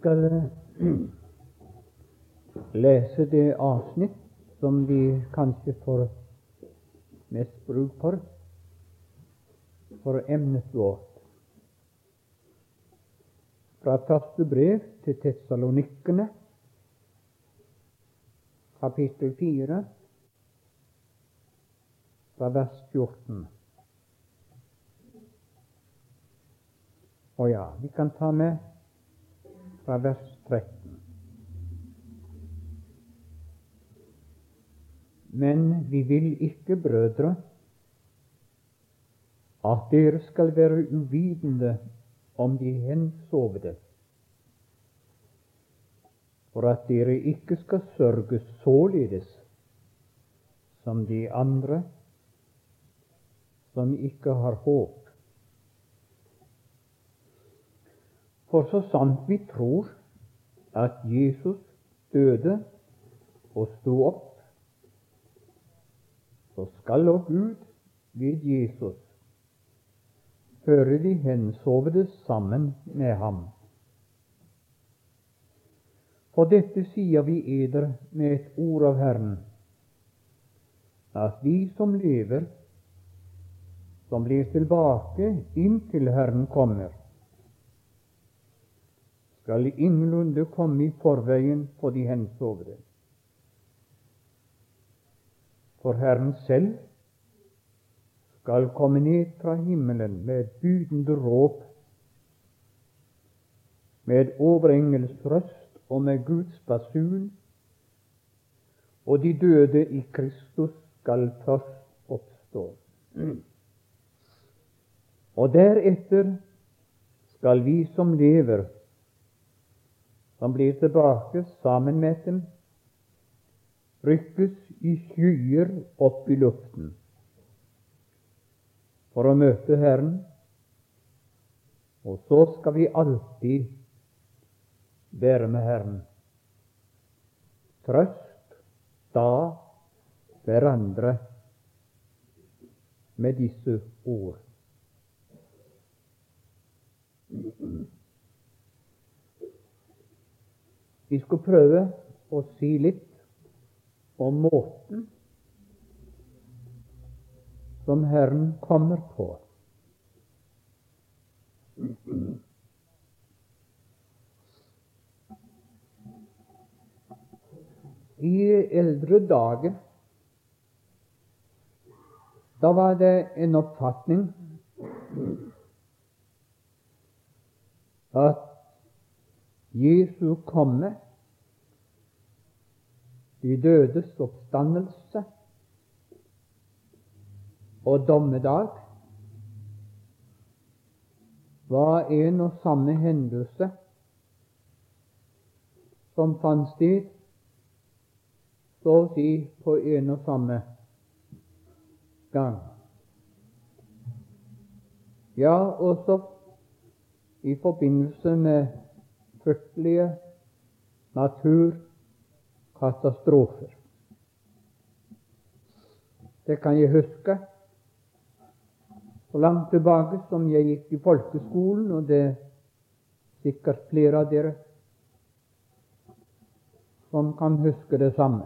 skal lese det avsnitt som vi kanskje får mest bruk for for emnet vårt. Fra første brev til Tessalonikkene, kapittel 4, fra vers 14. Og ja, vi kan ta med fra vers 13. Men vi vil ikke, brødre, at dere skal være uvitende om de hensovne, for at dere ikke skal sørge således som de andre som ikke har håp. For så sant vi tror at Jesus døde og sto opp, så skal og Gud ved Jesus føre de hensovne sammen med ham. For dette sier vi eder med et ord av Herren, at vi som lever, som blir tilbake inntil Herren kommer, skal ingenlunde komme i forveien på de hensovne. For Herren selv skal komme ned fra himmelen med et budende råp, med overengels røst og med Guds basun, og de døde i Kristus skal først oppstå. Og deretter skal vi som lever, som blir tilbake sammen med dem, rykkes i skyer opp i luften for å møte Herren. Og så skal vi alltid være med Herren. Trøst da hverandre med disse ord. Vi skal prøve å si litt om måten som Herren kommer på. I eldre dager da var det en oppfatning at Jesu komme, de dødes oppstandelse, og dommedag var en og samme hendelse som fant sted så å si på en og samme gang. Ja, også i forbindelse med fryktelige naturkatastrofer. Det kan jeg huske så langt tilbake som jeg gikk i folkeskolen, og det er sikkert flere av dere som kan huske det samme.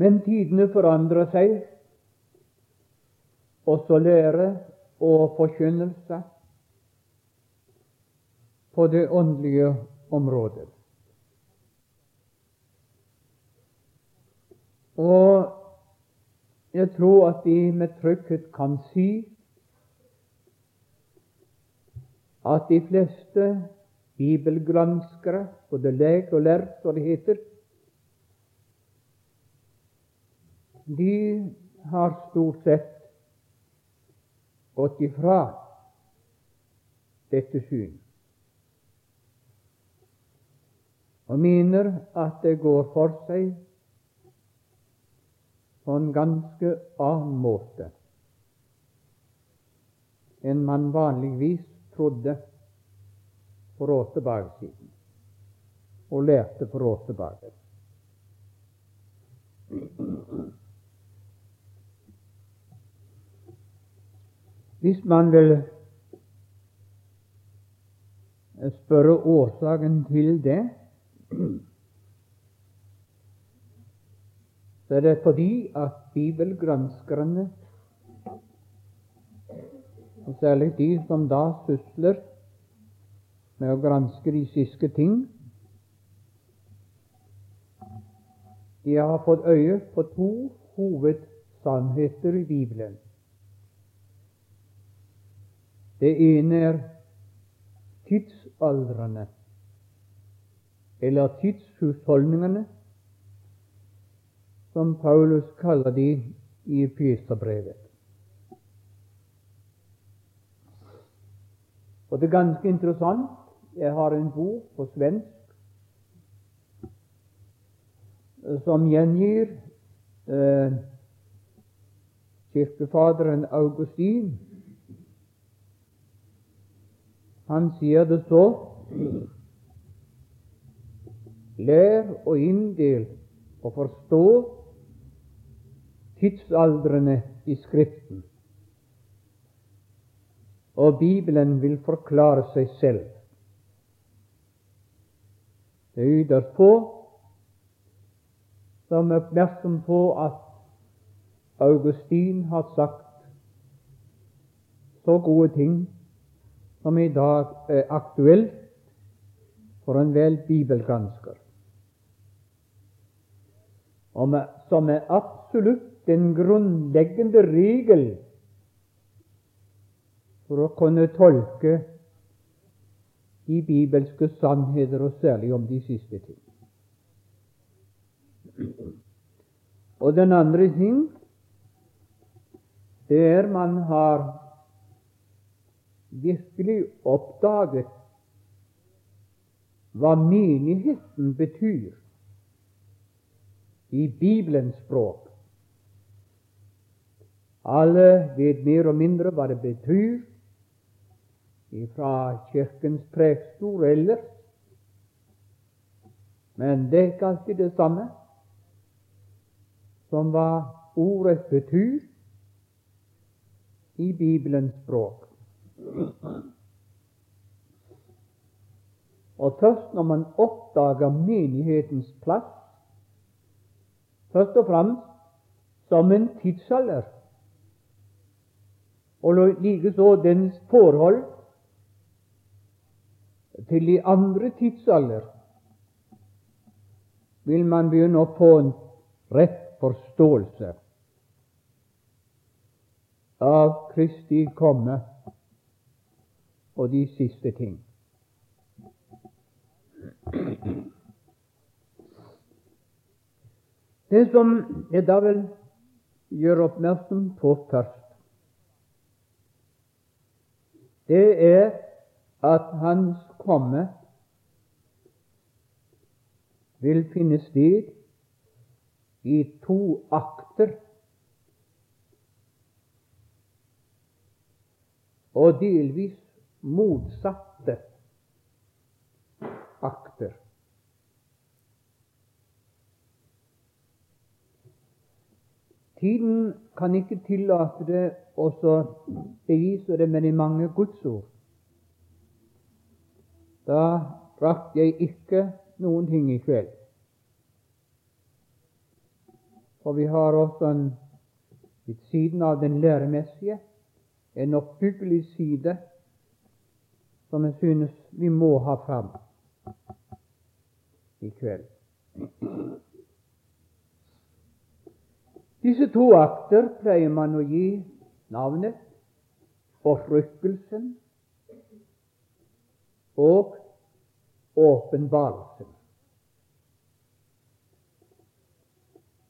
Men tidene forandrer seg, også lære og forkynnelse på det åndelige området. Og jeg tror at vi med trygghet kan si at de fleste bibelgranskere, både lek og lærd, som det heter, de har stort sett gått ifra dette syn og mener at det går for seg på en ganske annen måte enn man vanligvis trodde for år tilbake siden, og lærte for år tilbake. Hvis man vil eh, spørre årsaken til det, så er det fordi at bibelgranskerne, og særlig de som da sysler med å granske de siste ting, de har fått øye på to hovedsannheter i Bibelen. Det ene er tidsaldrene, eller tidshusholdningene, som Paulus kaller de i Peterbrevet. Og det er ganske interessant. Jeg har en bok på svensk som gjengir eh, kirkefaderen Augustin. Han sier det så Lær å inndel og forstå tidsaldrene i Skriften, og Bibelen vil forklare seg selv. Det yder på som er oppmerksom på at Augustin har sagt så gode ting som i dag er aktuelt for enhver bibelgransker, og som er absolutt den grunnleggende regel for å kunne tolke de bibelske sannheter, og særlig om de siste ting. Og den andre ting det er man har virkelig oppdaget hva menigheten betyr i Bibelens språk. Alle vet mer og mindre hva det betyr fra Kirkens prekestoler ellers, men det er ikke alltid det samme som hva ordet betyr i Bibelens språk. Og først når man oppdager menighetens plass, først og fremst som en tidsalder, og likeså dens forhold til de andre tidsalder, vil man begynne å få en rett forståelse av Kristi komme og de siste ting. Det som jeg da vil gjøre oppmerksom på først, det er at Hans komme vil finne sted i to akter. Og delvis motsatte akter. Tiden kan ikke tillate det å bevise det med de mange gudsord. Da rakk jeg ikke noen ting i kveld. For vi har også en, ved siden av den læremessige en oppbyggelig side som jeg synes vi må ha fram i kveld. Disse to akter pleier man å gi navnet Forrykkelsen og Åpenbarelsen.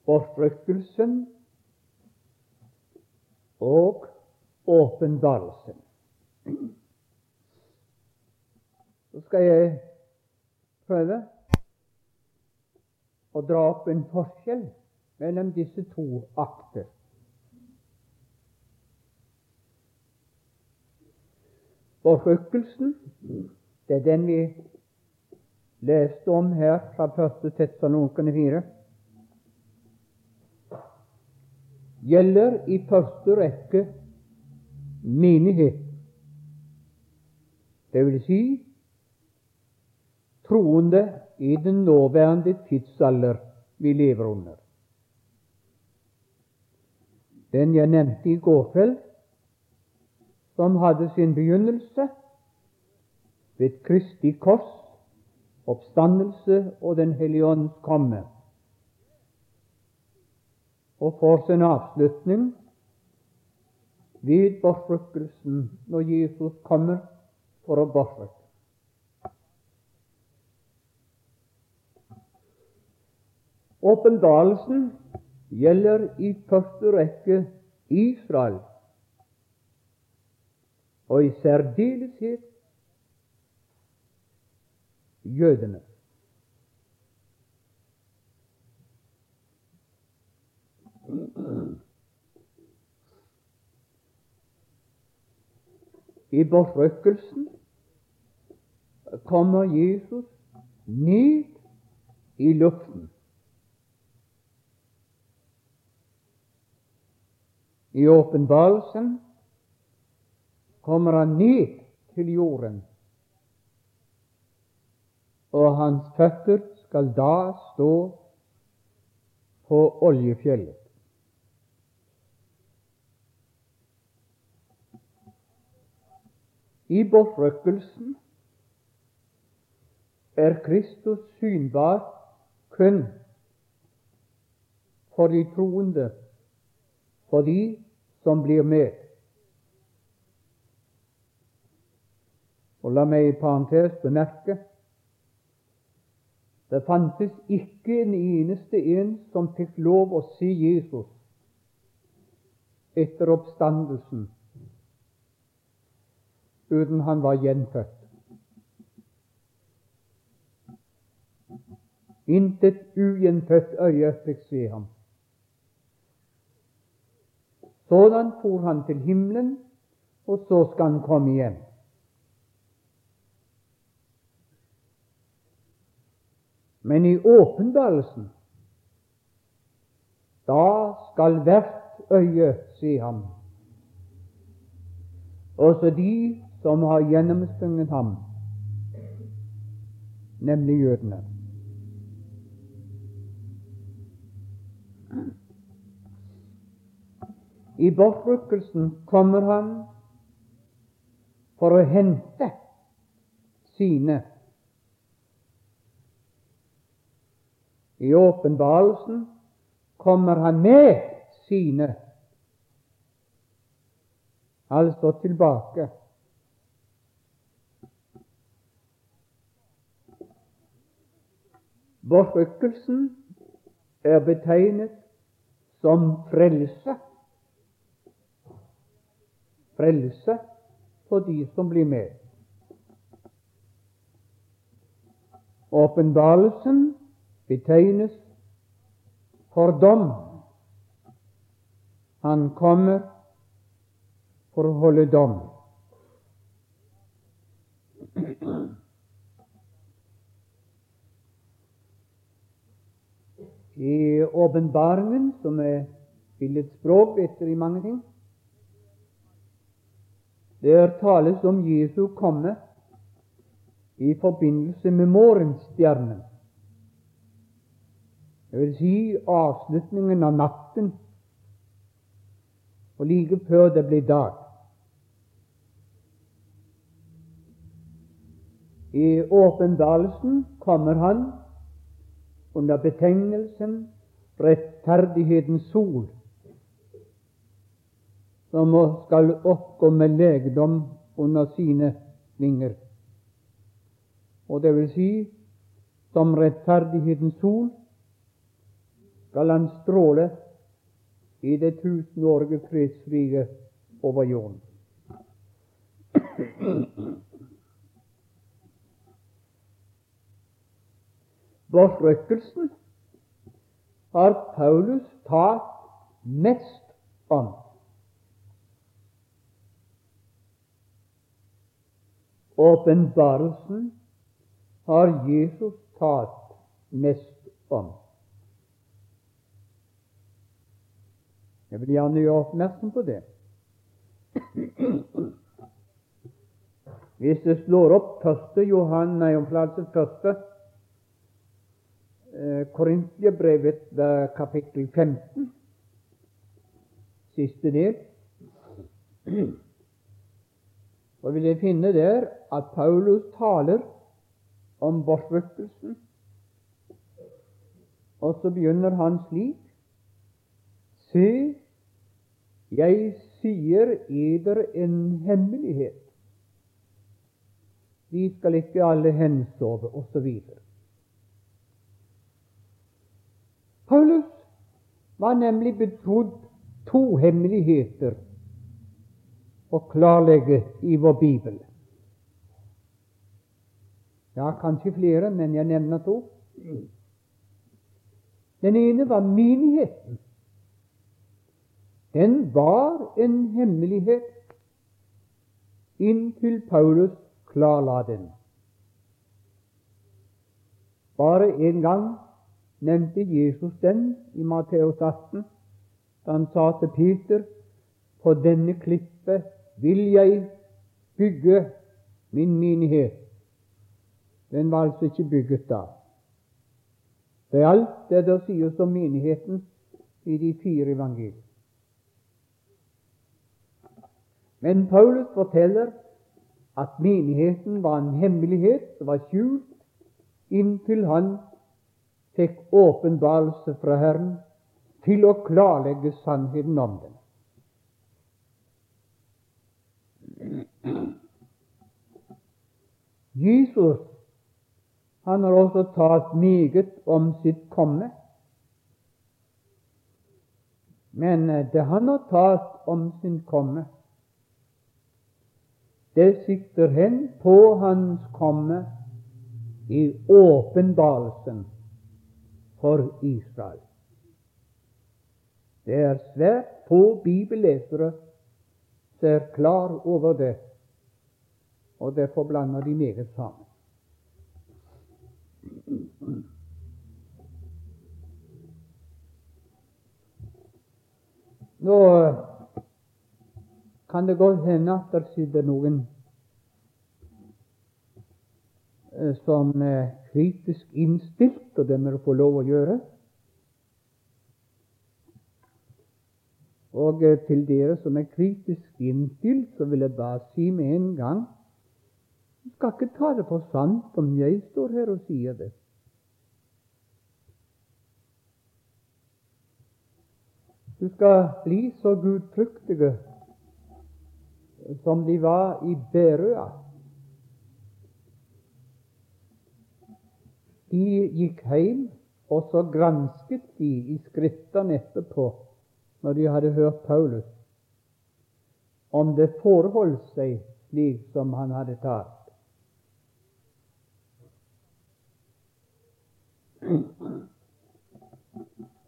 Forrykkelsen og åpenbarelsen. Så skal jeg prøve å dra opp en forskjell mellom disse to akter. Forrykkelsen, det er den vi leste om her fra 1. Tessalonikerne 4. gjelder i første rekke menighet. Det vil si troende i den nåværende tidsalder vi lever under. Den jeg nevnte i går kveld, som hadde sin begynnelse ved Kristi kors, oppstandelse og Den hellige ånds komme, og får sin avslutning ved bortrykkelsen når Jesus kommer for å bortrykke. Åpenbarelsen gjelder i første rekke Israel, og i særdeleshet jødene. I bortrykkelsen kommer Jesus ned i luften. I åpenbarelsen kommer han ned til jorden, og hans føtter skal da stå på oljefjellet. I bortrøkkelsen er Kristus synbar kun for de troende, for de som blir med. Og la meg i parentes bemerke det fantes ikke en eneste en som fikk lov å se Jesus etter oppstandelsen uten han var gjenfødt. Intet ugjenfødt øye fikk se ham. Sådan for han til himmelen, og så skal han komme hjem. Men i åpenbarelsen, da skal hvert øye se ham. Også de som har gjennomstunget ham, nemlig jødene. I bortrykkelsen kommer han for å hente sine. I åpenbarelsen kommer han med sine, altså tilbake. Bortrykkelsen er betegnet som frelse. Frelse for de som blir med. Åpenbarelsen betegnes for dom. Han kommer for å holde dom. i åpenbaringen, som er billedspråk etter i mange ting. Der tales om Jesu komme i forbindelse med morgenstjernen. Det vil si avslutningen av natten, og like før det blir dag. I åpenbarelsen kommer Han under betegnelsen rettferdighetens sol, som skal oppgå med legedom under sine vinger. Og det vil si, som rettferdighetens sol skal han stråle i det tusenårige fredsriket over jorden. Bortrykkelsen har Paulus talt mest om. Åpenbarelsen har Jesus talt mest om. Jeg vil gjerne gjøre oppmerksom på det. Hvis du slår opp første Johan, nei, første eh, Korintiabrevet, kapittel 15, siste del, så vil jeg finne der at Paulus taler om bortrykkelsen, og så begynner han slik Se, jeg sier eder en hemmelighet. Vi skal ikke alle hensove, osv. Paulus var nemlig betrodd to hemmeligheter å klarlegge i vår bibel. Ja, kanskje flere, men jeg nevner to. Den ene var menigheten. Den var en hemmelighet inntil Paulus klarla den. Bare en gang nevnte Jesus den i Matteus 18, da han sa til Peter på denne klippet vil jeg bygge min menighet. Den var altså ikke bygget da. Det er alt det der sies om menigheten i de fire evangelier. Men Paulus forteller at menigheten var en hemmelighet som var skjult inntil han fikk åpenbarelse fra Herren til å klarlegge sannheten om den. Jesus han har også talt meget om sitt komme. Men eh, det han har talt om sin komme, det sikter hen på hans komme i åpenbarelsen for Israel. Det er svært få bibellesere som er klar over det, og derfor blander de meget sammen. Nå kan det godt hende at det sitter noen eh, som er kritisk innstilt, og det må du få lov å gjøre. Og eh, til dere som er kritisk innstilt, så vil jeg bare si med en gang skal ikke ta det for sant om jeg står her og sier det. Du skal bli så gudfryktige som de var i Berøa. De gikk hjem, og så gransket de i Skriftene etterpå, når de hadde hørt Paulus, om det forholdt seg slik som han hadde talt.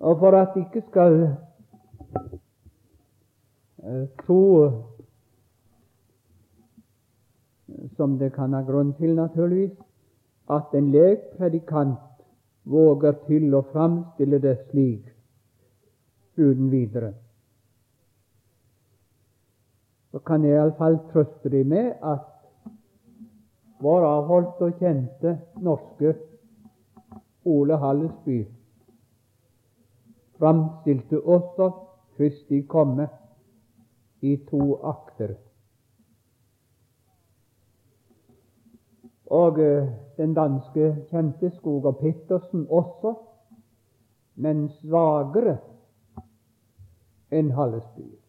Og for at ikke skal uh, tro som det kan ha grunn til, naturligvis, at en lekpredikant våger til å framstille det slik uten videre. Så kan jeg iallfall trøste dem med at vår avholdte og kjente norske Ole Hallesby framstilte også Kristi komme i to akter. Og eh, den danske kjente Skoger Pettersen også, men svakere enn Hallesby.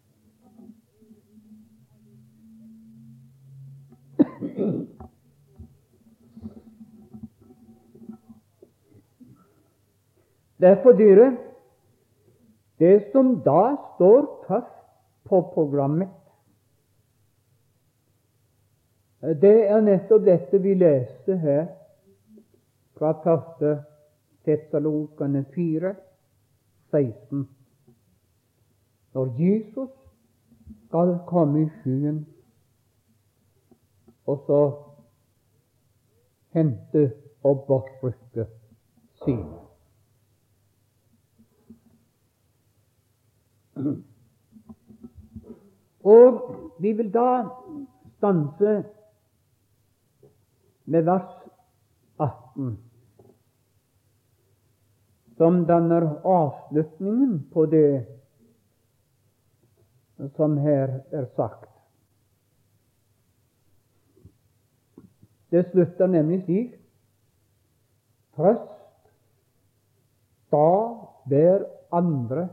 Derfor, dere, det som da står først på programmet, det er nettopp dette vi leste her fra 1. Tessalokane 4, 16. Når Jesus skal komme i skyen og så hente og bortrykke sine. Og vi vil da stanse med vers 18, som danner avslutningen på det som her er sagt. Det slutter nemlig slik Trøst da hver andre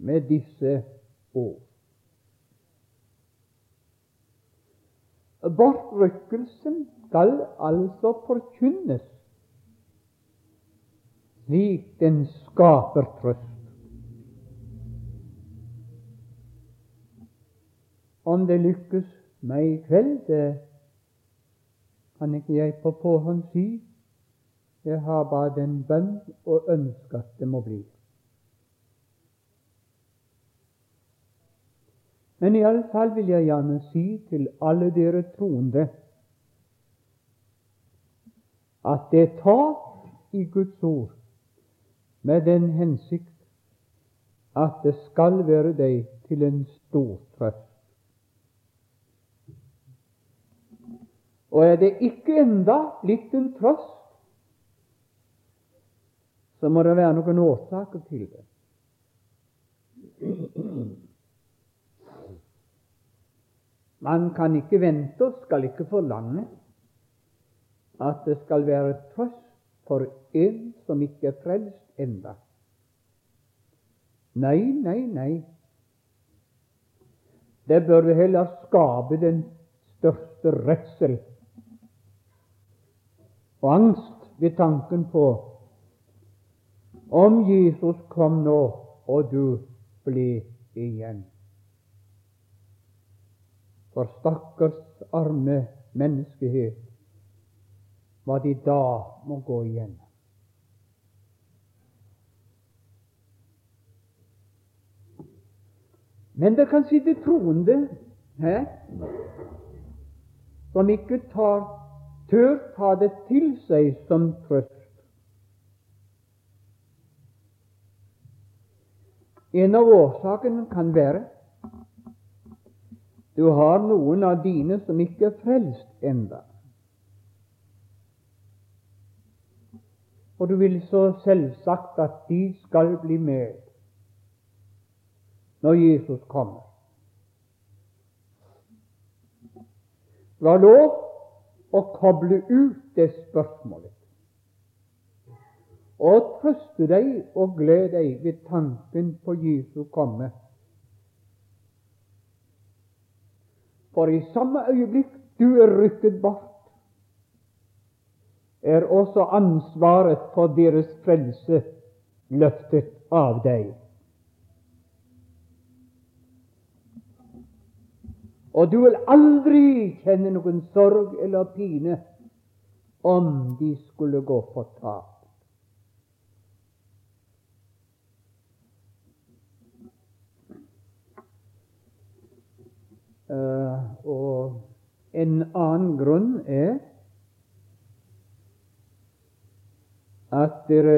med disse ord. Bortrykkelsen skal altså forkynnes slik den skaper trøst. Om det lykkes meg i kveld, det kan ikke jeg på forhånd si. Jeg har bare den bønn og ønske at det må bli. Men i alle fall vil jeg gjerne si til alle dere troende at det er tap i Guds ord med den hensikt at det skal være deg til en stor trøst. Og er det ikke enda blitt en trøst, så må det være noen årsaker til det. Man kan ikke vente og skal ikke forlange at det skal være trøst for en som ikke er frelst enda. Nei, nei, nei. Det bør heller skape den største redsel og angst ved tanken på om Jesus kom nå, og du ble igjen. For stakkars arme menneskehet, hva de da må gå igjen. Men det kan sitte troende her som ikke tar, tør ta det til seg som trøst. En av årsakene kan være du har noen av dine som ikke er frelst enda. Og du vil så selvsagt at de skal bli med når Jesus kommer. Det var lov å koble ut det spørsmålet og trøste deg og glede deg ved tanken på Jesu komme. For i samme øyeblikk du er rykket bort, er også ansvaret for deres frelse løftet av deg. Og du vil aldri kjenne noen sorg eller pine om de skulle gå fortapt. Og en annen grunn er at dere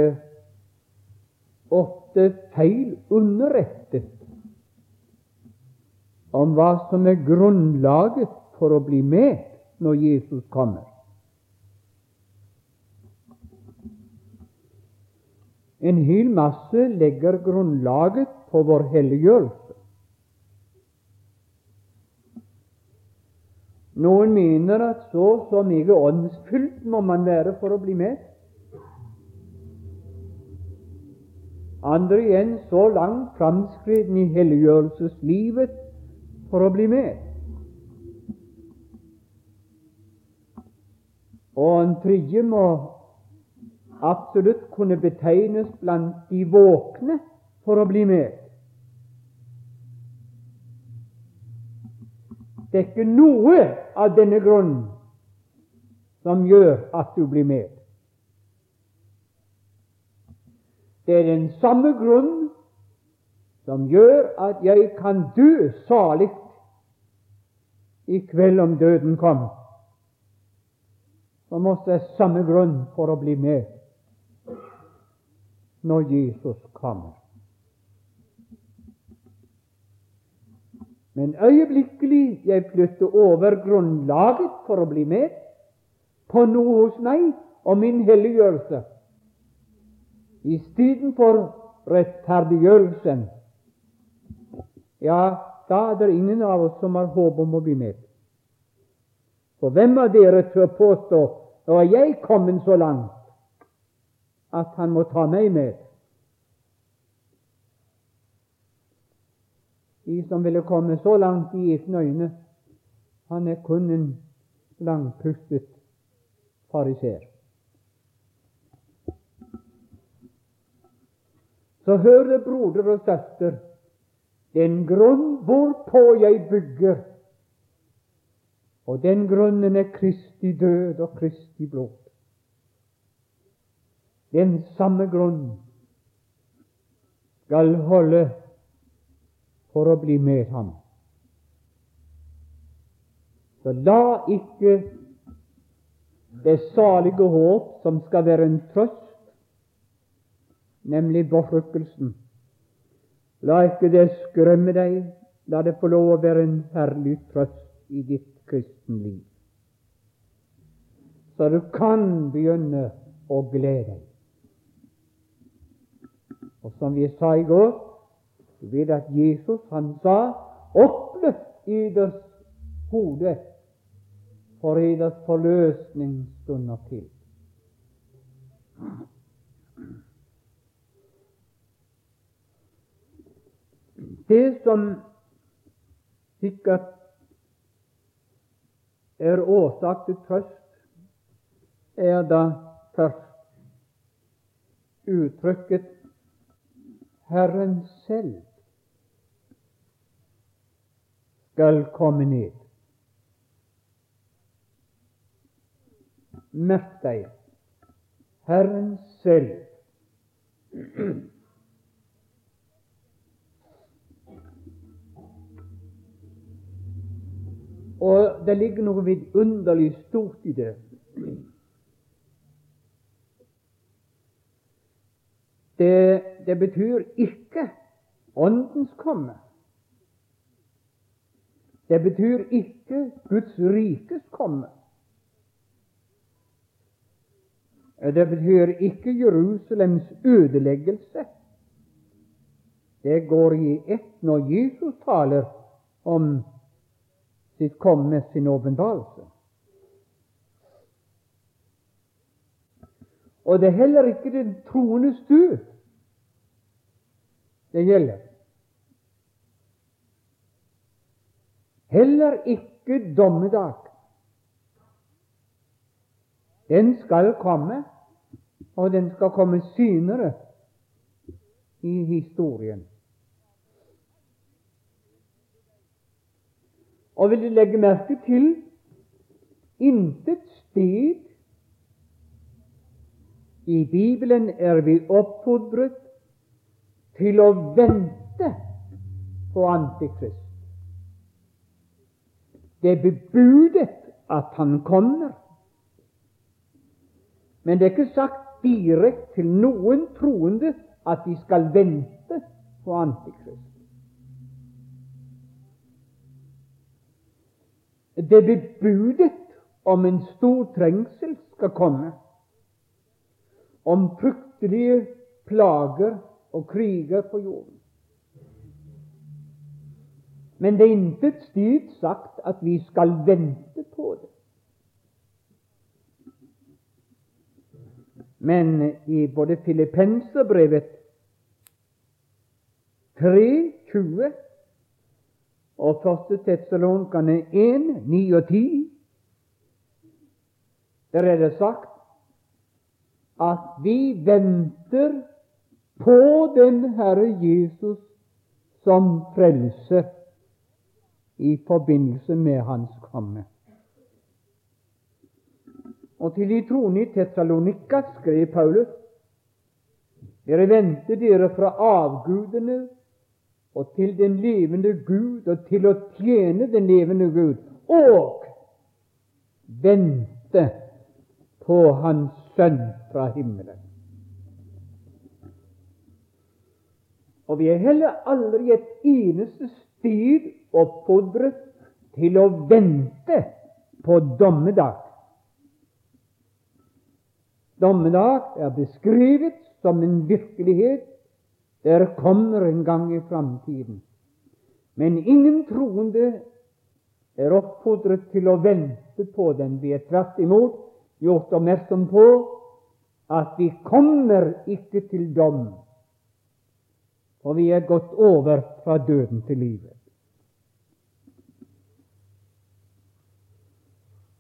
ofte feil underrettet om hva som er grunnlaget for å bli med når Jesus kommer. En hel masse legger grunnlaget på vår helliggjørelse. Noen mener at så så mye åndsfylt må man være for å bli med. Andre igjen så langt framskreden i helliggjørelseslivet for å bli med. Og en tredje må absolutt kunne betegnes blant de våkne for å bli med. Det er ikke noe av denne grunnen som gjør at du blir med. Det er den samme grunn som gjør at jeg kan dø salig i kveld om døden kom, så måtte jeg samme grunn for å bli med når Jesus kommer. Men øyeblikkelig jeg flytter over grunnlaget for å bli med, på noe hos meg og min helliggjørelse. Istedenfor rettferdiggjørelsen, ja, da er det ingen av oss som har håp om å bli med. For hvem av dere tør påstå nå er jeg kommet så langt at han må ta meg med? De som ville komme så langt i egne øyne, han er kun en langpustet fariser. Så hører broder og søster, den grunn hvorpå jeg bygger, og den grunnen er Kristi død og Kristi blod. Den samme grunn skal holde for å bli med ham. Så la ikke det salige håp, som skal være en trøst, nemlig bortrykkelsen, la ikke det skremme deg, la det få lov å være en herlig trøst i ditt kristenliv. Så du kan begynne å glede deg. Og som vi sa i går, vet at Jesus han sa oppløft eders hode, for eders forløsning stunder til. Det som sikkert er årsak til trøst, er da først uttrykket Herren selv skal komme ned. Merk deg Herren selv. Og det ligger noe vidunderlig stort i det. Det, det betyr ikke Åndens komme. Det betyr ikke Guds rikes komme. Det betyr ikke Jerusalems ødeleggelse. Det går i ett når Jesus taler om sitt komme, sin åpenbarelse. Og det er heller ikke den troendes død det gjelder. Heller ikke dommedag. Den skal komme, og den skal komme synere i historien. Og vil du legge merke til intet sted i Bibelen er vi oppfordret til å vente på Antikrist. Det er bebudet at han kommer. Men det er ikke sagt direkte til noen troende at de skal vente på Antikrist. Det er bebudet om en stor trengsel skal komme, om fryktelige plager og kriger på jorden. Men det er intet styrt sagt at vi skal vente på det. Men i både Filippenserbrevet 3.20 og 1. Tessalonkane 1, 9 og 10 der er det sagt at vi venter på den Herre Jesus som frelser i forbindelse med Hans komme. Og til de troende i Tessalonika skrev Paulus dere venter dere fra avgudene og til den levende Gud og til å tjene den levende Gud, og vente på Hans Sønn fra himmelen. Og vi er heller aldri et eneste sted oppfordret til å vente på dommedag. dommedag er beskrevet som en virkelighet der kommer en gang i framtiden. Men ingen troende er oppfordret til å vente på den. Vi er tvert imot gjort oppmerksom på at vi kommer ikke til dom, for vi er gått over fra døden til livet.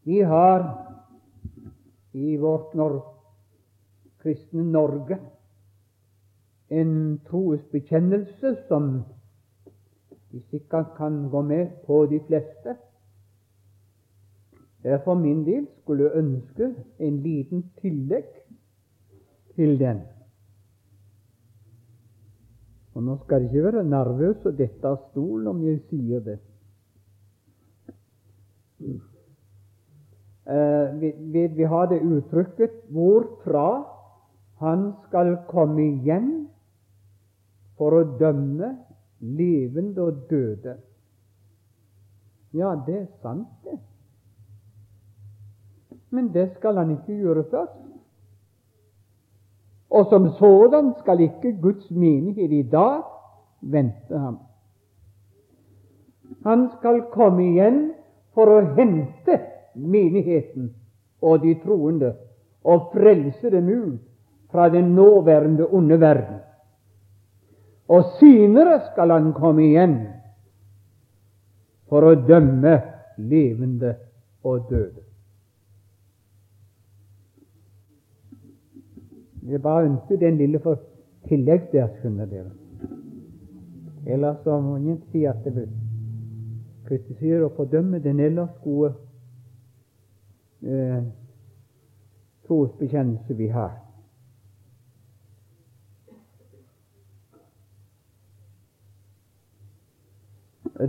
Vi har i vårt nor kristne Norge en troesbekjennelse som vi sikkert kan gå med på de fleste. Jeg for min del skulle ønske en liten tillegg til den. Og Nå skal jeg ikke være nervøs og dette av stolen om jeg sier det. Eh, vi, vi, vi har det uttrykket 'hvorfra han skal komme igjen for å dømme levende og døde. Ja, det er sant, det. Men det skal han ikke gjøre først. Og som sådan skal ikke Guds menighet i dag vente ham. Han skal komme igjen for å hente menigheten og de troende og frelse dem ut fra den nåværende onde verden og senere skal han komme igjen for å dømme levende og døde. Jeg bare ønsker den lille for tillegg der, skjønner dere. Ellers så må ingen si at det vil kritisere og fordømme den ellers gode eh, trosbekjennelse vi har.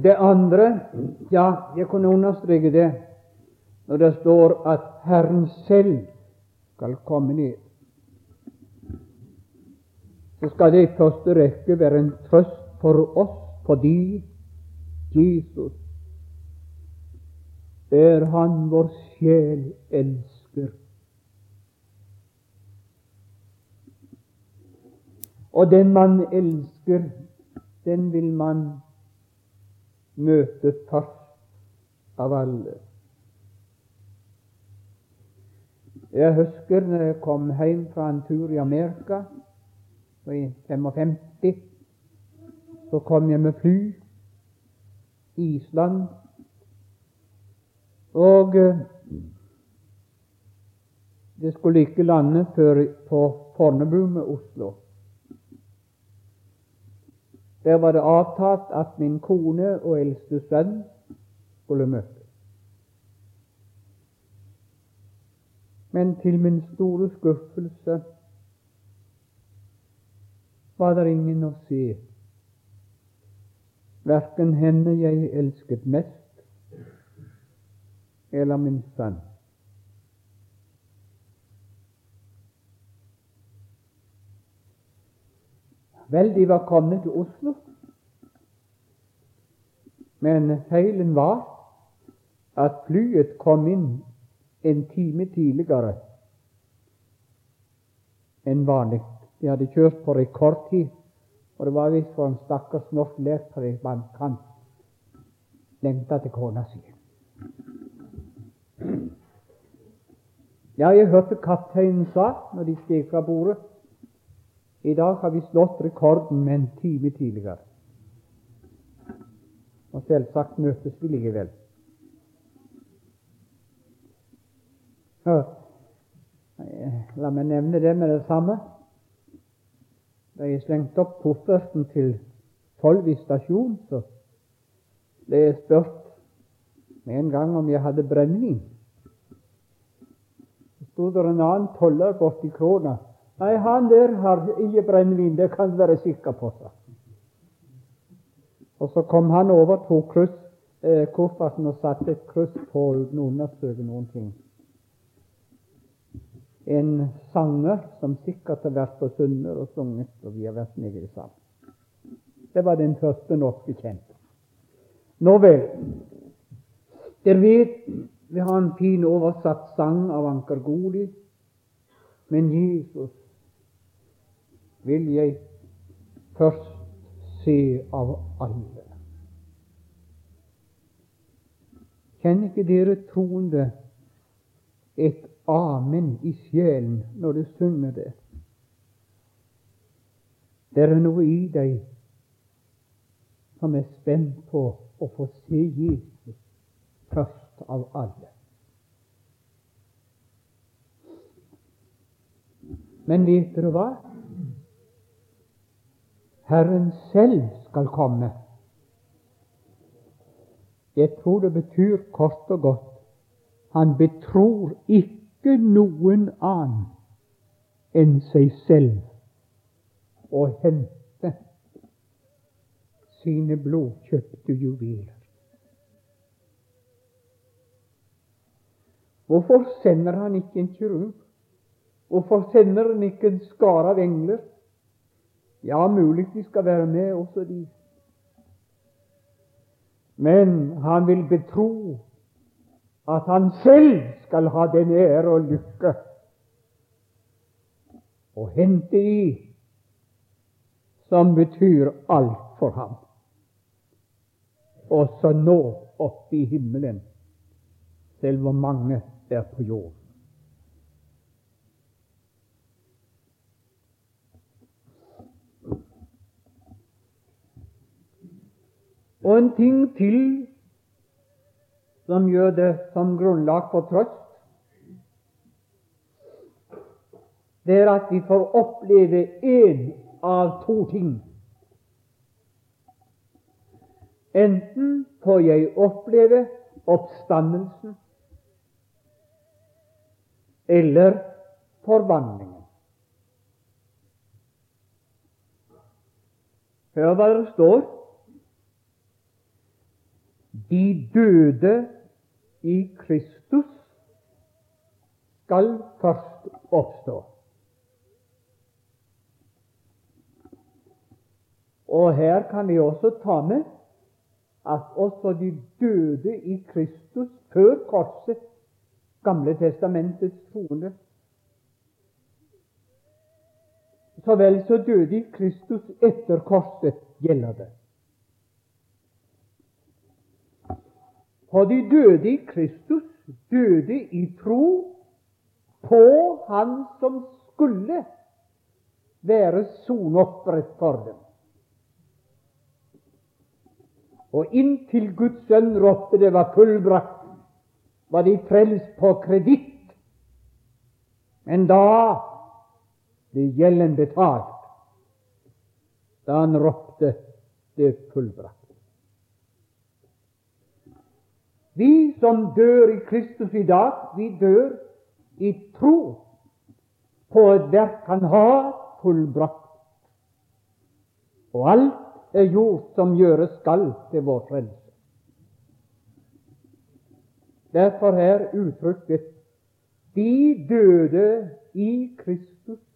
Det andre Ja, jeg kunne understreke det når det står at Herren selv skal komme ned. Så skal det i første rekke være en trøst for oss fordi Jesus er Han vår sjel elsker. Og den man elsker, den vil man møte først av alle. Jeg husker når jeg kom hjem fra en tur i Amerika i 55. Så kom jeg med fly. Island. Og eh, det skulle ikke lande før på Fornebu med Oslo. Der var det avtalt at min kone og eldste sønn skulle møte. Men til min store skuffelse var det ingen å se. Verken henne jeg elsket mest, eller min sønn. Vel, de var kommet til Oslo, men feilen var at flyet kom inn en time tidligere enn vanlig. De hadde kjørt på rekordtid, og det var visst for en stakkars norsk lekpredikant lengta til kona si. Ja, jeg hørte kapteinen sa når de steg fra bordet i dag har vi slått rekorden med en time tidligere. Og selvsagt møtes vi likevel. La meg nevne det med det samme. Da jeg slengte opp kofferten til Folvi stasjon, så ble jeg spurt med en gang om jeg hadde brennevin. Sto det en annen toller på 80 kroner. Nei, han der har ikke brennevin, det kan du være sikker på. Så. Og så kom han over, tok kryss, eh, kofferten og satte et kryss på uten å undersøke noen ting. En sanger som sikkert har vært på Sunnmøre og sunget, og vi har vært meget sammen. Det var den første norske kjente. Nå vel, dere vet vi har en fin oversatt sang av Anker Goli Men Jesus vil jeg først se av alle. Kjenner ikke dere troende et amen i sjelen når du synger det? Det er noe i deg som er spent på å få se Jesus først av alle. Men vet dere hva? Herren selv skal komme. Jeg tror det betyr kort og godt han betror ikke noen annen enn seg selv å hente sine blodkjøpte juveler. Hvorfor sender han ikke en kirurg? Hvorfor sender han ikke en skare av engler? Ja, mulig de skal være med, også de. Men han vil betro at han selv skal ha den ære og lykke å hente i som betyr alt for ham. Også nå oppe i himmelen, selv hvor mange er på jorden. Og en ting til som gjør det som grunnlag for trøst, det er at vi får oppleve én av to ting. Enten får jeg oppleve oppstandelsen eller forvandlingen. Hør hva det står. De døde i Kristus skal først oppstå. Og her kan vi også ta med at også de døde i Kristus før korset, Gamle testamentets troende, så vel så døde i Kristus etter korset gjelder det. For de døde i Kristus døde i tro på Han som skulle være soneofret for dem. Og inntil Guds sønn ropte det var fullbrakt, var de frelst på kreditt. Men da ble gjelden betalt, da han ropte det fullbrakt. Vi som dør i Kristus i dag, vi dør i tro på et verk han har fullbrakt. Og alt er gjort som gjøres skal til vår frelse. Derfor er uttrykket 'de døde i Kristus'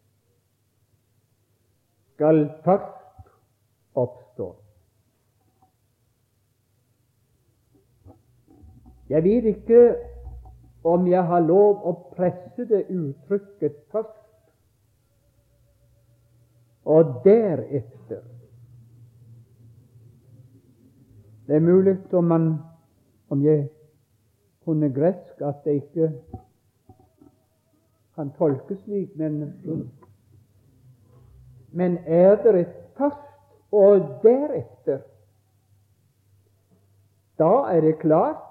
skal først oppstå. Jeg vet ikke om jeg har lov å presse det uttrykket først, og deretter Det er mulig om, man, om jeg kunne gresk, at det ikke kan tolkes slik, men, men er det et først og deretter, da er det klart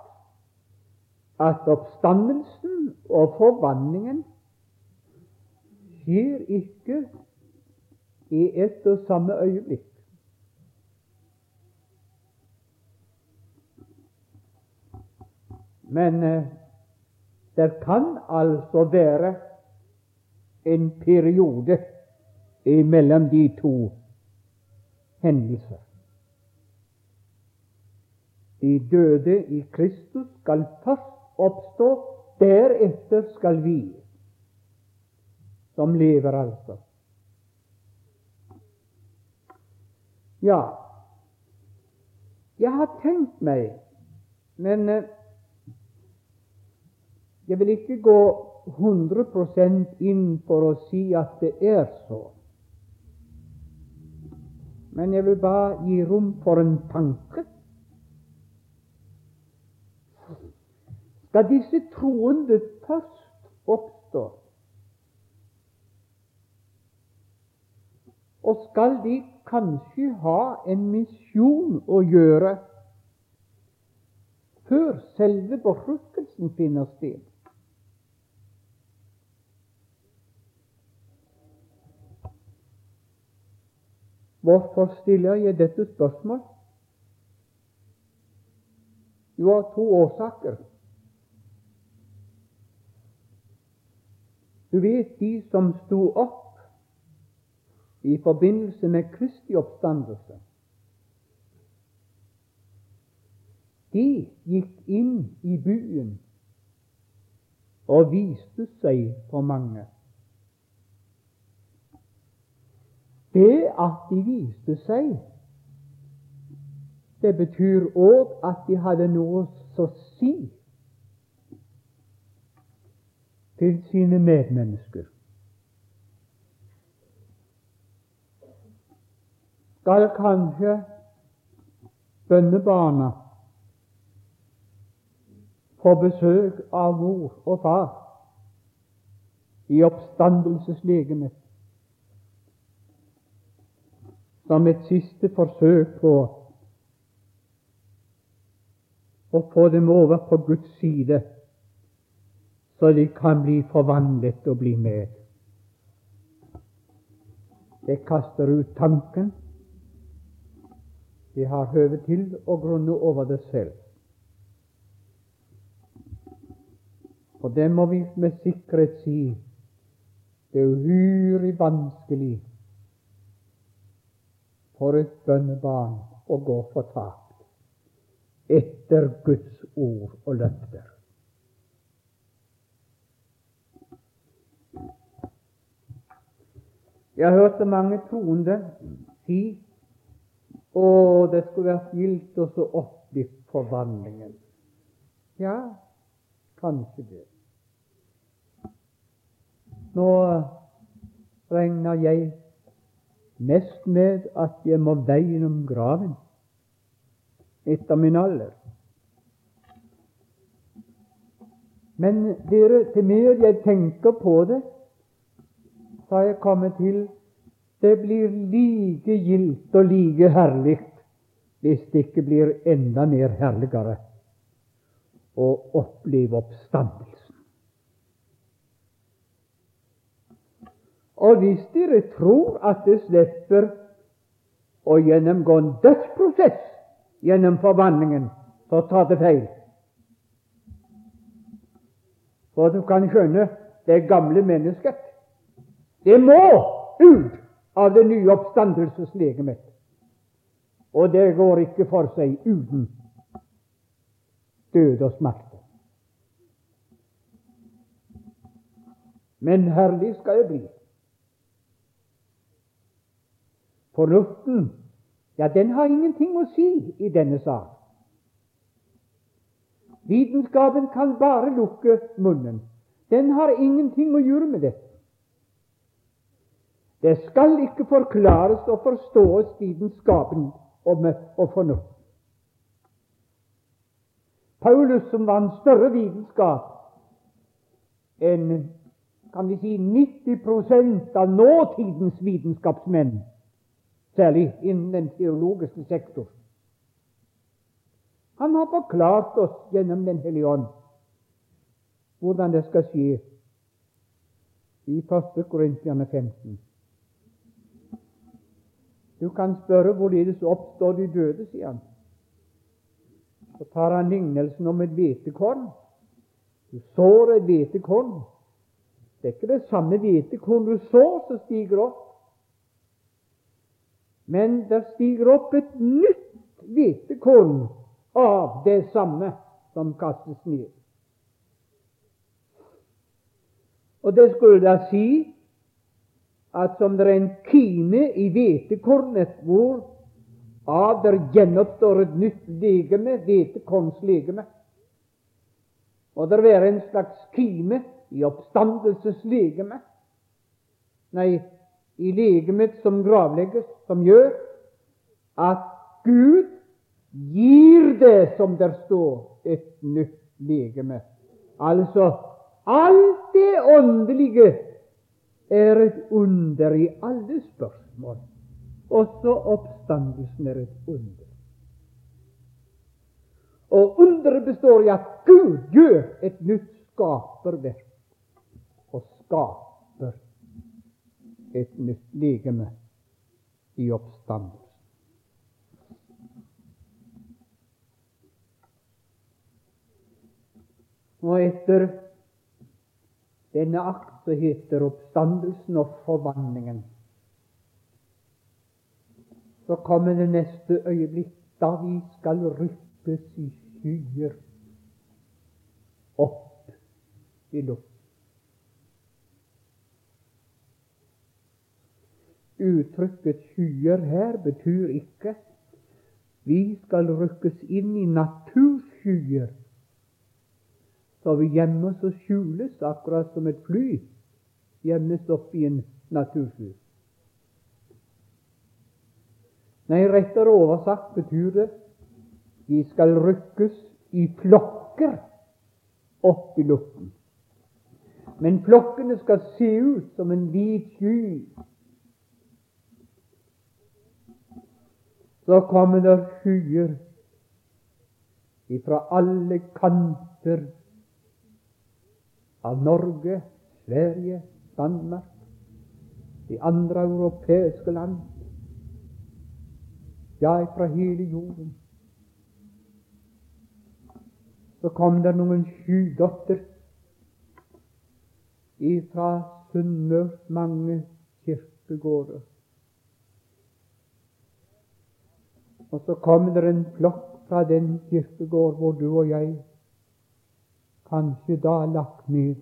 at oppstandelsen og forvandlingen skjer ikke i ett og samme øyeblikk. Men eh, det kan altså være en periode mellom de to hendelser. De døde i Kristus skal først oppstå, deretter skal vi, som lever altså. Ja, jeg har tenkt meg, men eh, Jeg vil ikke gå 100 inn for å si at det er så. Men jeg vil bare gi rom for en tanke. Skal disse troende først oppstå, og skal de kanskje ha en misjon å gjøre før selve berykkelsen finner sted. Hvorfor stiller jeg dette spørsmål? Jo, av to årsaker. Du vet, de som sto opp i forbindelse med Kristi oppstandelse, de gikk inn i byen og viste seg for mange. Det at de viste seg, det betyr òg at de hadde noe å si til sine medmennesker. Skal kanskje bønnebarna få besøk av mor og far i oppstandelseslegemet som et siste forsøk på å få dem over på Guds side, så de kan bli forvandlet og bli med. Det kaster ut tanken. De har høve til å grunne over det selv. Og det må vi med sikkerhet si det er uhyre vanskelig for et bønnebarn å gå fortapt etter Guds ord og løfter. Jeg har hørt mange troende si å, det skulle vært gildt å så opplevd forvandlingen. Ja, kanskje det. Nå regner jeg mest med at jeg må veien graven etter min alder. Men dere, til mer jeg tenker på det, så har jeg kommet til det blir like gildt og like herlig hvis det ikke blir enda mer herligere å oppleve oppstandelsen. Og hvis dere tror at det slipper å gjennomgå en dødsprosess gjennom forvandlingen, så tar det feil. For du kan skjønne det gamle mennesket. Det må ut av det nye oppstandelseslegemet. Og det går ikke for seg uten død og smerte. Men herlig skal det bli. Fornuften, ja, den har ingenting å si i denne sak. Vitenskapen kan bare lukke munnen. Den har ingenting å gjøre med dette. Det skal ikke forklares og forstås vitenskapen og, og fornuft. Paulus, som var en større vitenskap enn kan vi si 90% av nåtidens vitenskapsmenn, særlig innen den teologiske sektor. Han har forklart oss gjennom Den hellige ånd hvordan det skal skje i 1. Korintiane 15. Du kan spørre hvorledes oppstår de døde, sier han. Så tar han lignelsen om et hvetekorn. Du sår et hvetekorn. Det er ikke det samme hvetekorn du sår, som stiger opp. Men det stiger opp et nytt hvetekorn av det samme som kastes ned. Og det skulle da si at som det er en kime i hvetekornet, hvor av der gjenoppstår et nytt legeme, hvetekornslegeme, Må det være en slags kime i oppstandelseslegeme? Nei, i legemet som gravlegges, som gjør at Gud gir det, som der står, et nytt legeme. Altså, alt det åndelige er et under i alle spørsmål. Også oppstandelsen er et under. Og underet består i at Gud gjør et nytt skaperverk og skaper et nytt legeme i oppstandelsen. Og etter denne akt så heter oppstandelsen og forvandlingen. Så kommer det neste øyeblikk, da vi skal rykkes i skyer opp i luften. Uttrykket skyer her betyr ikke vi skal rykkes inn i naturskyer, så vi gjemmes og skjules, akkurat som et fly gjemmes opp i en natursky. Nei, rettere oversatt betyr det vi skal rykkes i flokker opp i luften. Men flokkene skal se ut som en hvit sky så kommer det skyer ifra alle kanter av Norge, Sverige, Danmark, de andre europeiske land, ja, fra hele jorden. Så kom det noen skydotter ifra Sunnmørs mange kirkegårder. Og så kommer det en flokk fra den kirkegård hvor du og jeg kanskje da lagt ned.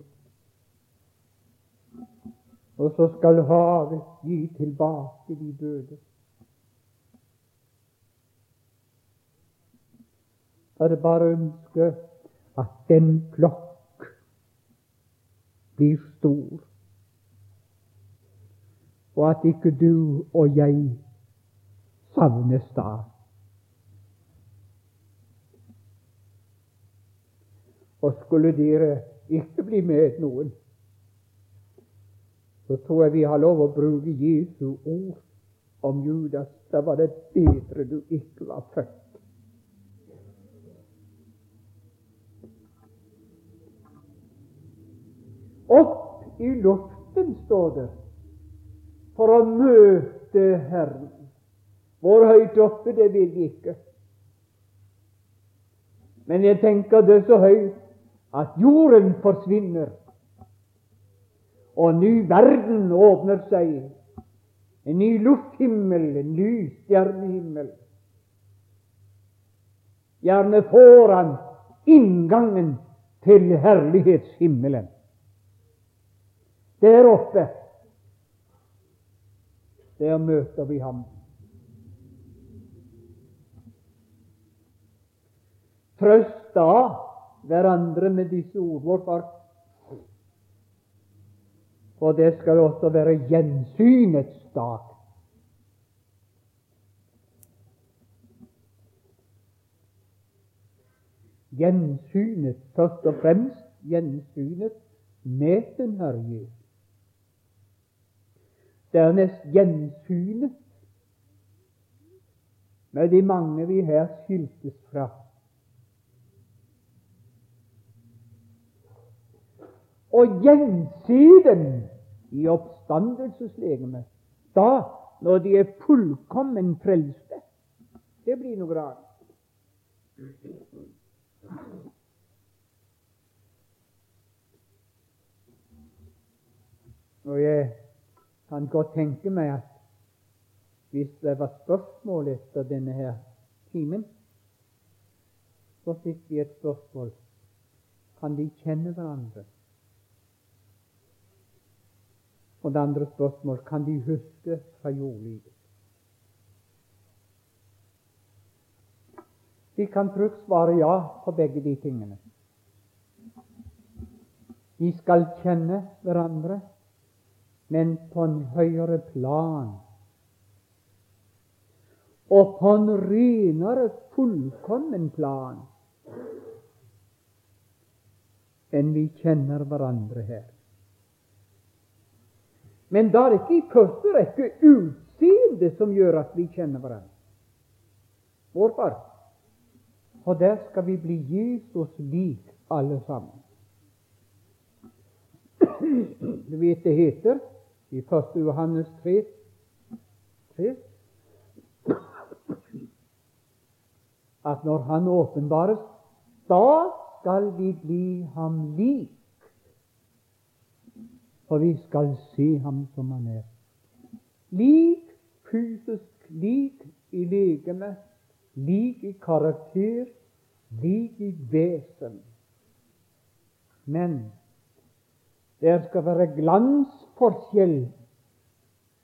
Og så skal havet gi tilbake de døde. Jeg det bare ønske at den flokk blir stor, og at ikke du og jeg savnes da. Og skulle dere ikke bli med noen, så tror jeg vi har lov å bruke Jesu ord om Judas. Da var det bedre du ikke var født. Opp i luften, står det, for å møte Herren. Hvor høyt oppe, det vil vi ikke. Men jeg tenker det så høyt at jorden forsvinner, og ny verden åpner seg. En ny lufthimmel, en ny stjernehimmel. Gjerne foran inngangen til herlighetshimmelen. Der oppe, der møter vi ham. Trøst da hverandre med disse ord. Hvorfor? For det skal også være gjensynets dag. Gjensynet, først og fremst gjensynet med den Herre Jesus. Dernest gjensynet med de mange vi her skiltes fra. Og gjense dem i oppstandelseslegemet. Da, når de er fullkommen frelste. Det blir noe rart. Og jeg kan godt tenke meg at hvis det var spørsmål etter denne her timen, så fikk vi et spørsmål kan de kjenne hverandre. Og det andre spørsmål kan de huske fra jordlivet. De kan trygt svare ja på begge de tingene. Vi skal kjenne hverandre, men på en høyere plan. Og på en renere, fullkommen plan enn vi kjenner hverandre her. Men det er ikke i første rekke utseendet som gjør at vi kjenner hverandre. Hvorfor? Og der skal vi bli Jesus lik, alle sammen. Du vet det heter i 1. Johannes 3, 3 at når Han åpenbares, da skal vi bli ham lik. For vi skal se ham som han er. Lik fysisk, lik i legeme, lik i karakter, lik i vesen. Men det skal være glansforskjell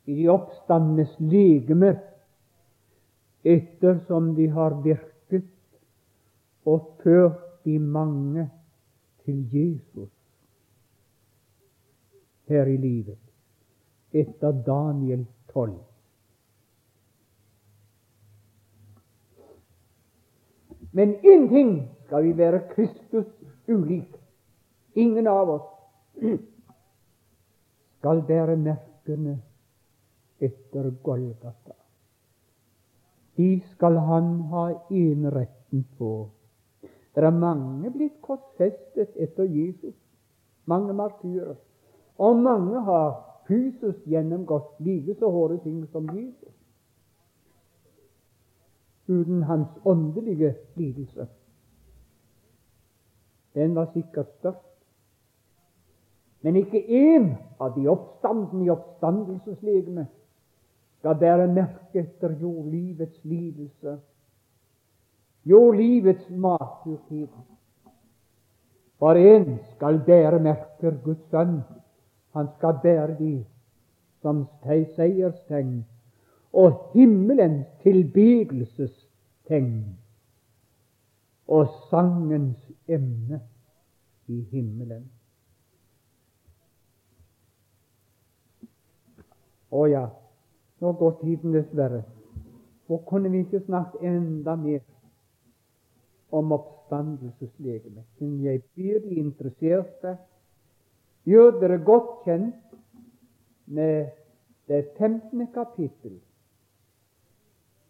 i de oppstandes legemer ettersom de har virket og ført de mange til Jesus her i livet etter Daniel 12. Men én ting skal vi være Kristus ulik. Ingen av oss skal bære merkene etter Golgata. De skal han ha eneretten på. Det er mange blitt korsfestet etter Jesus, mange martyrer. Og mange har fysisk gjennomgått like så hårde ting som Jesus, uten hans åndelige lidelse. Den var sikkert størst. Men ikke én av de oppstandende i oppstandelseslegemet skal bære merke etter jordlivets lidelse jordlivets livets maturtid. For en skal bære merker Guds sønn. Han skal bære de som seierstegn og himmelens tilbedelsestegn og sangens emne i himmelen. Å ja, nå går tiden dessverre. Hvor kunne vi ikke snakket enda mer om oppstandelseslegemet. Men jeg blir de interesserte gjør dere godt kjent med det 15. kapittel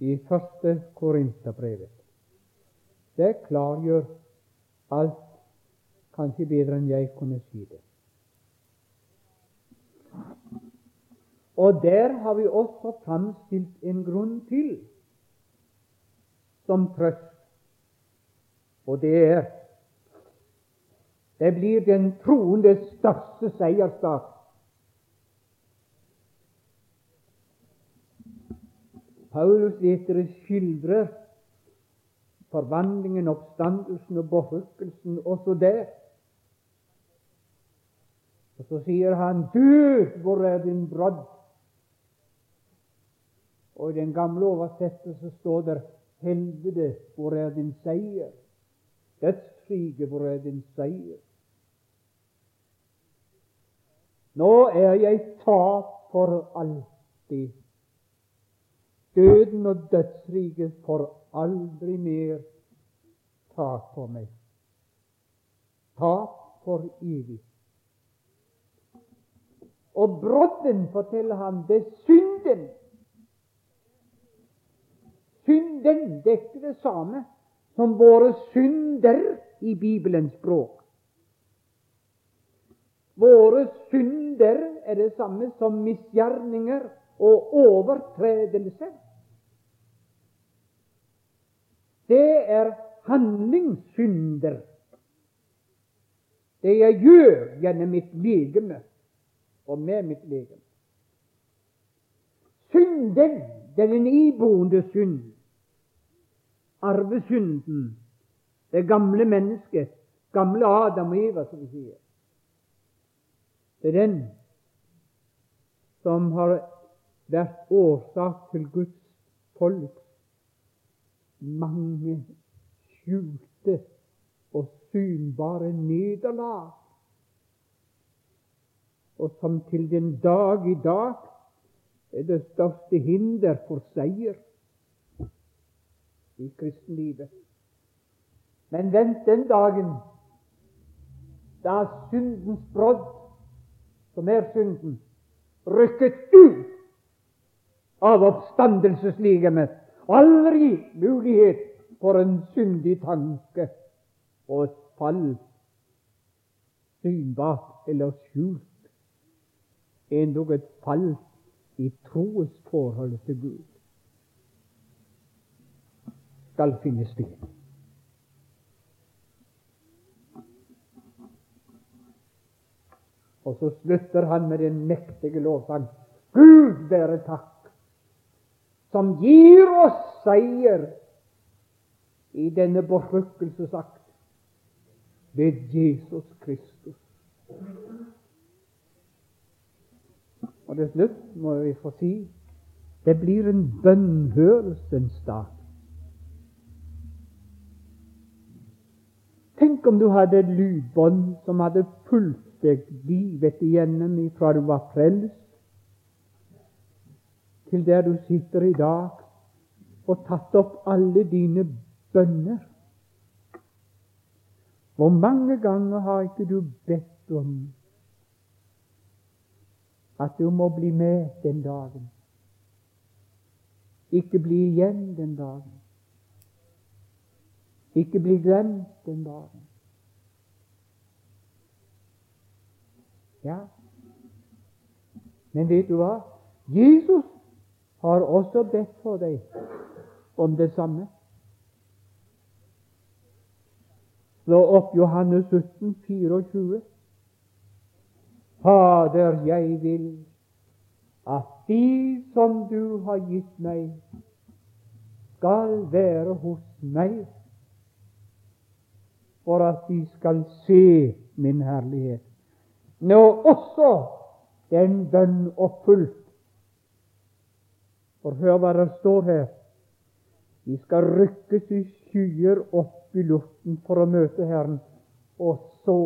i første Korinterbrevet. Det klargjør alt, kanskje bedre enn jeg kunne si det. Og der har vi også framstilt en grunn til som trøst og det er det blir den troende største seiersdag. Paulus dere skildrer forvandlingen, oppstandelsen og berykkelsen også der. Og så sier han, 'Død, hvor er din brodd?' Og i den gamle oversettelse står det, 'Helvete, hvor er din seier?' Dødsriket, hvor er din seier? Nå er jeg tapt for alltid. Døden og dødsriket får aldri mer tak på meg. Tap for evig. Og brodden, forteller han, det er synden. Synden, det er det samme som våre synder i Bibelens språk. Våre synder er det samme som misgjerninger og overtredelser. Det er handlingssynder. Det jeg gjør gjennom mitt legeme og med mitt legeme. Synden, den iboende synd arvesynden, det gamle mennesket, gamle Adam og Eva, som vi sier. Det er den som har vært årsak til Guds folks mange skjulte og synbare nederlag og som til den dag i dag er det største hinder for seier i kristenlivet. Men vent den dagen da syndens brodd, som er synden, rykket ut av oppstandelsesligemet. Aldri mulighet for en syndig tanke og et fall, synbart eller skjult, endog et fall i troens forhold til Gud skal finne sted. Og så slutter han med den mektige lovsang. Gud være takk, som gir oss seier i denne bortrykkelsesakt ved Jesus Kristus. Og til slutt må vi få si det blir en bønnhørelsens dag. Tenk om du hadde et lydbånd som hadde fulgt deg livet igjennom ifra du var frelst, til der du sitter i dag, og tatt opp alle dine bønner. Hvor mange ganger har ikke du bedt om at du må bli med den dagen? Ikke bli igjen den dagen. Ikke bli glemt den dagen. Ja, men vet du hva? Jesus har også bedt for deg om det samme. Slå opp Johannes 17, 24. Fader, jeg vil at de som du har gitt meg, skal være hos meg, for at de skal se min herlighet. Nå også den bønn oppfylt. For hør hva det står her. De skal rykkes i skyer opp i luften for å møte Herren. Og så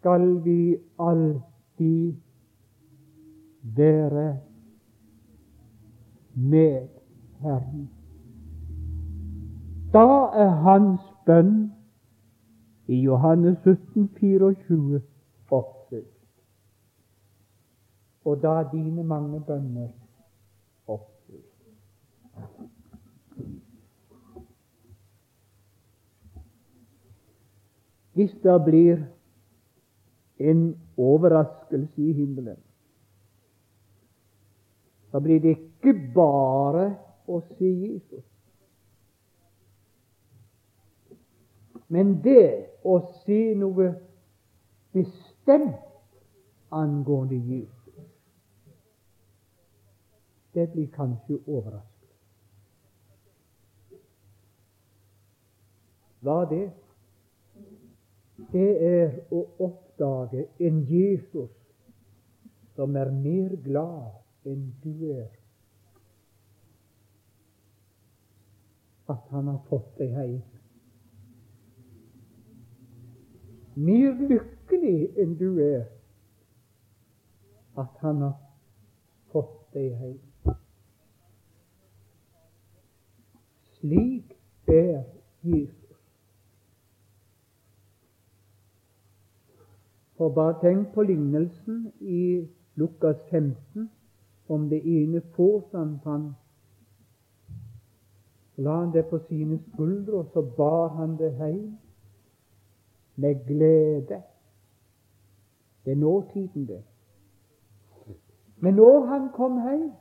skal vi alltid være med Herren. Da er hans bønn i Johannes 17, 24 oppfylt. Og da er dine mange bønner oppfylt. hvis det blir en overraskelse i himmelen. så blir det ikke bare å se Jesus, men det å si noe bestemt angående Jesus. Det blir kanskje overraskende. Hva er det? det er å oppdage en Jesus som er mer glad enn du er. At han har fått deg hjem. Mer lykkelig enn du er at han har fått deg hjem. Slik er Jesus. For bare tenk på lignelsen i Lukas 15 om det ene får han. La han det på sine skuldre, og så bar han det hjem med glede. Det er nåtiden, det. Men når han kom hjem,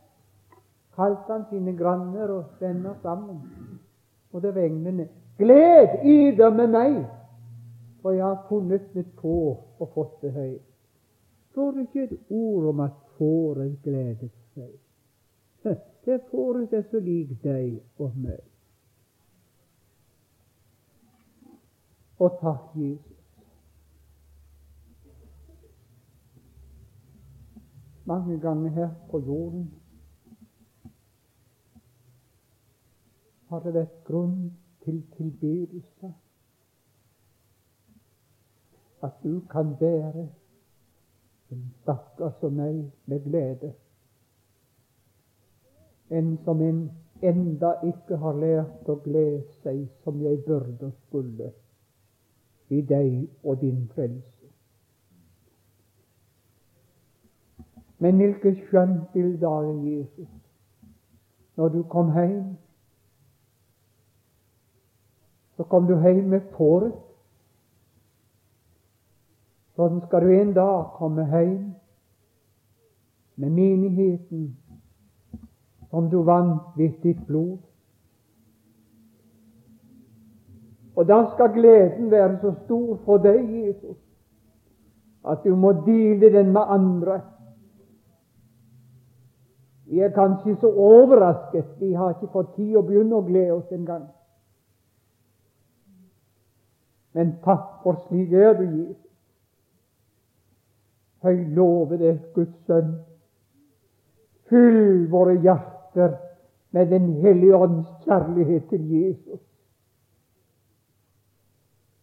kalte han sine granner og venner sammen. Og det var englene. Gled yder med meg! for jeg har funnet mitt får og fått det høy. Står det ikke et ord om at fåret gledet seg? Det fåret er så lik deg og meg. Og takk, Jesus. Mange ganger her på jorden har det vært grunn til tilbedelse at du kan bære En stakkar som meg med glede. En som en enda ikke har lært å glede seg som jeg burde og skulle i deg og din frelse. Men hvilket skjønt bilde av Jesus når du kom hjem. Så kom du hjem med fåret. Sånn skal du en dag komme hjem med menigheten som du vant ved ditt blod. Og da skal gleden være så stor for deg, Jesus, at du må dele den med andre. Vi er kanskje så overrasket. Vi har ikke fått tid å begynne å glede oss engang. Men takk for slik er du, Jesus. Høy love deg, Guds sønn. Fyll våre hjerter med Den hellige ånds kjærlighet til Jesus.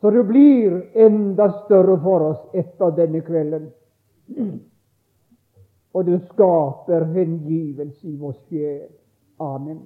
Så det blir enda større for oss etter denne kvelden og du skaper hengivelse i vår sjel. Amen.